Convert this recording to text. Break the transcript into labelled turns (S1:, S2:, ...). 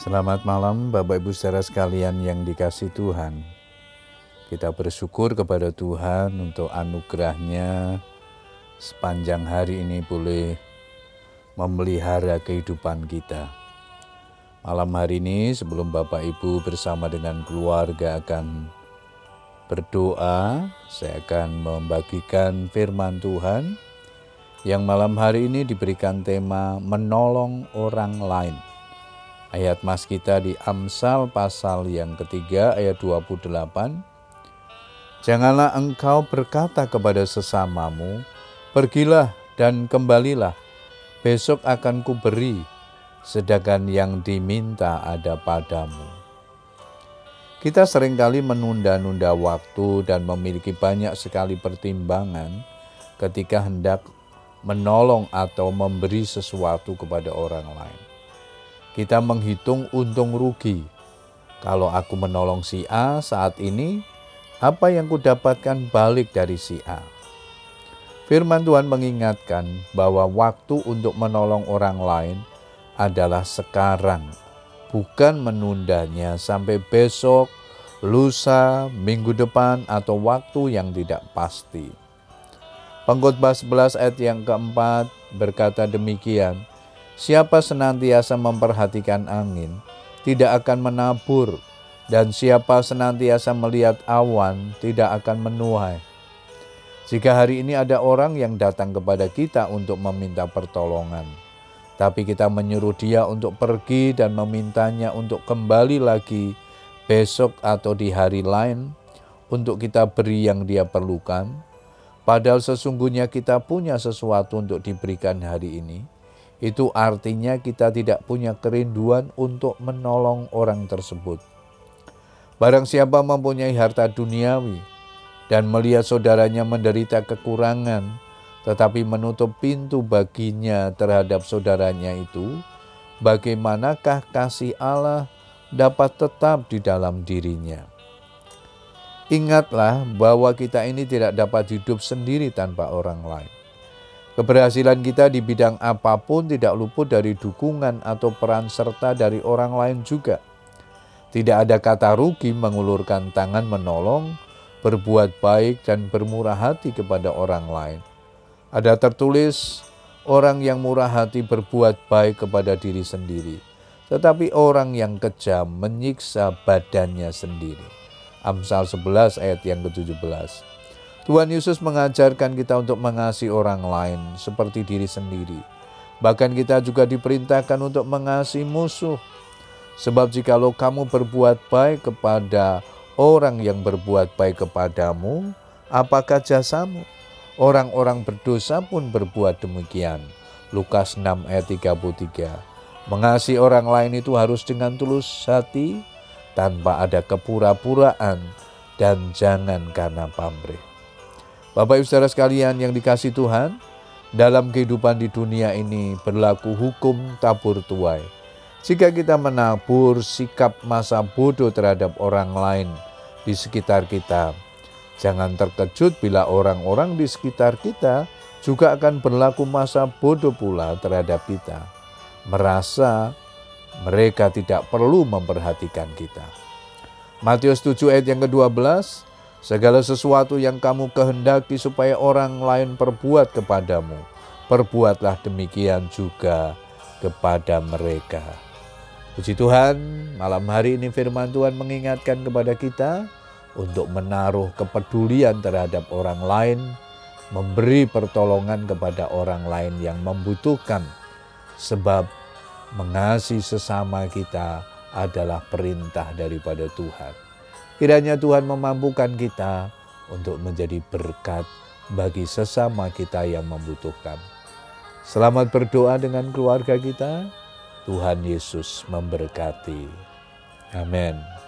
S1: Selamat malam Bapak Ibu saudara sekalian yang dikasih Tuhan. Kita bersyukur kepada Tuhan untuk anugerahnya sepanjang hari ini boleh memelihara kehidupan kita. Malam hari ini sebelum Bapak Ibu bersama dengan keluarga akan berdoa, saya akan membagikan firman Tuhan yang malam hari ini diberikan tema menolong orang lain. Ayat mas kita di Amsal pasal yang ketiga ayat 28. Janganlah engkau berkata kepada sesamamu, pergilah dan kembalilah, besok akan kuberi, sedangkan yang diminta ada padamu. Kita sering kali menunda-nunda waktu dan memiliki banyak sekali pertimbangan ketika hendak menolong atau memberi sesuatu kepada orang lain. Kita menghitung untung rugi. Kalau aku menolong si A saat ini, apa yang kudapatkan balik dari si A? Firman Tuhan mengingatkan bahwa waktu untuk menolong orang lain adalah sekarang, bukan menundanya sampai besok, lusa, minggu depan, atau waktu yang tidak pasti. Pengkhotbah 11 ayat yang keempat berkata demikian, Siapa senantiasa memperhatikan angin, tidak akan menabur, dan siapa senantiasa melihat awan, tidak akan menuai. Jika hari ini ada orang yang datang kepada kita untuk meminta pertolongan, tapi kita menyuruh dia untuk pergi dan memintanya untuk kembali lagi besok atau di hari lain untuk kita beri yang dia perlukan, padahal sesungguhnya kita punya sesuatu untuk diberikan hari ini. Itu artinya kita tidak punya kerinduan untuk menolong orang tersebut. Barang siapa mempunyai harta duniawi dan melihat saudaranya menderita kekurangan, tetapi menutup pintu baginya terhadap saudaranya itu, bagaimanakah kasih Allah dapat tetap di dalam dirinya? Ingatlah bahwa kita ini tidak dapat hidup sendiri tanpa orang lain. Keberhasilan kita di bidang apa pun tidak luput dari dukungan atau peran serta dari orang lain juga. Tidak ada kata rugi mengulurkan tangan menolong, berbuat baik, dan bermurah hati kepada orang lain. Ada tertulis, orang yang murah hati berbuat baik kepada diri sendiri, tetapi orang yang kejam menyiksa badannya sendiri. Amsal 11 ayat yang ke-17. Tuhan Yesus mengajarkan kita untuk mengasihi orang lain seperti diri sendiri. Bahkan kita juga diperintahkan untuk mengasihi musuh. Sebab jikalau kamu berbuat baik kepada orang yang berbuat baik kepadamu, apakah jasamu? Orang-orang berdosa pun berbuat demikian. Lukas 6 ayat 33. Mengasihi orang lain itu harus dengan tulus hati, tanpa ada kepura-puraan, dan jangan karena pamrih. Bapak ibu saudara sekalian yang dikasih Tuhan, dalam kehidupan di dunia ini berlaku hukum tabur tuai. Jika kita menabur sikap masa bodoh terhadap orang lain di sekitar kita, Jangan terkejut bila orang-orang di sekitar kita juga akan berlaku masa bodoh pula terhadap kita, merasa mereka tidak perlu memperhatikan kita. Matius 7 ayat yang ke-12, segala sesuatu yang kamu kehendaki supaya orang lain perbuat kepadamu, perbuatlah demikian juga kepada mereka. Puji Tuhan, malam hari ini firman Tuhan mengingatkan kepada kita, untuk menaruh kepedulian terhadap orang lain, memberi pertolongan kepada orang lain yang membutuhkan, sebab mengasihi sesama kita adalah perintah daripada Tuhan. Kiranya Tuhan memampukan kita untuk menjadi berkat bagi sesama kita yang membutuhkan. Selamat berdoa dengan keluarga kita. Tuhan Yesus memberkati. Amin.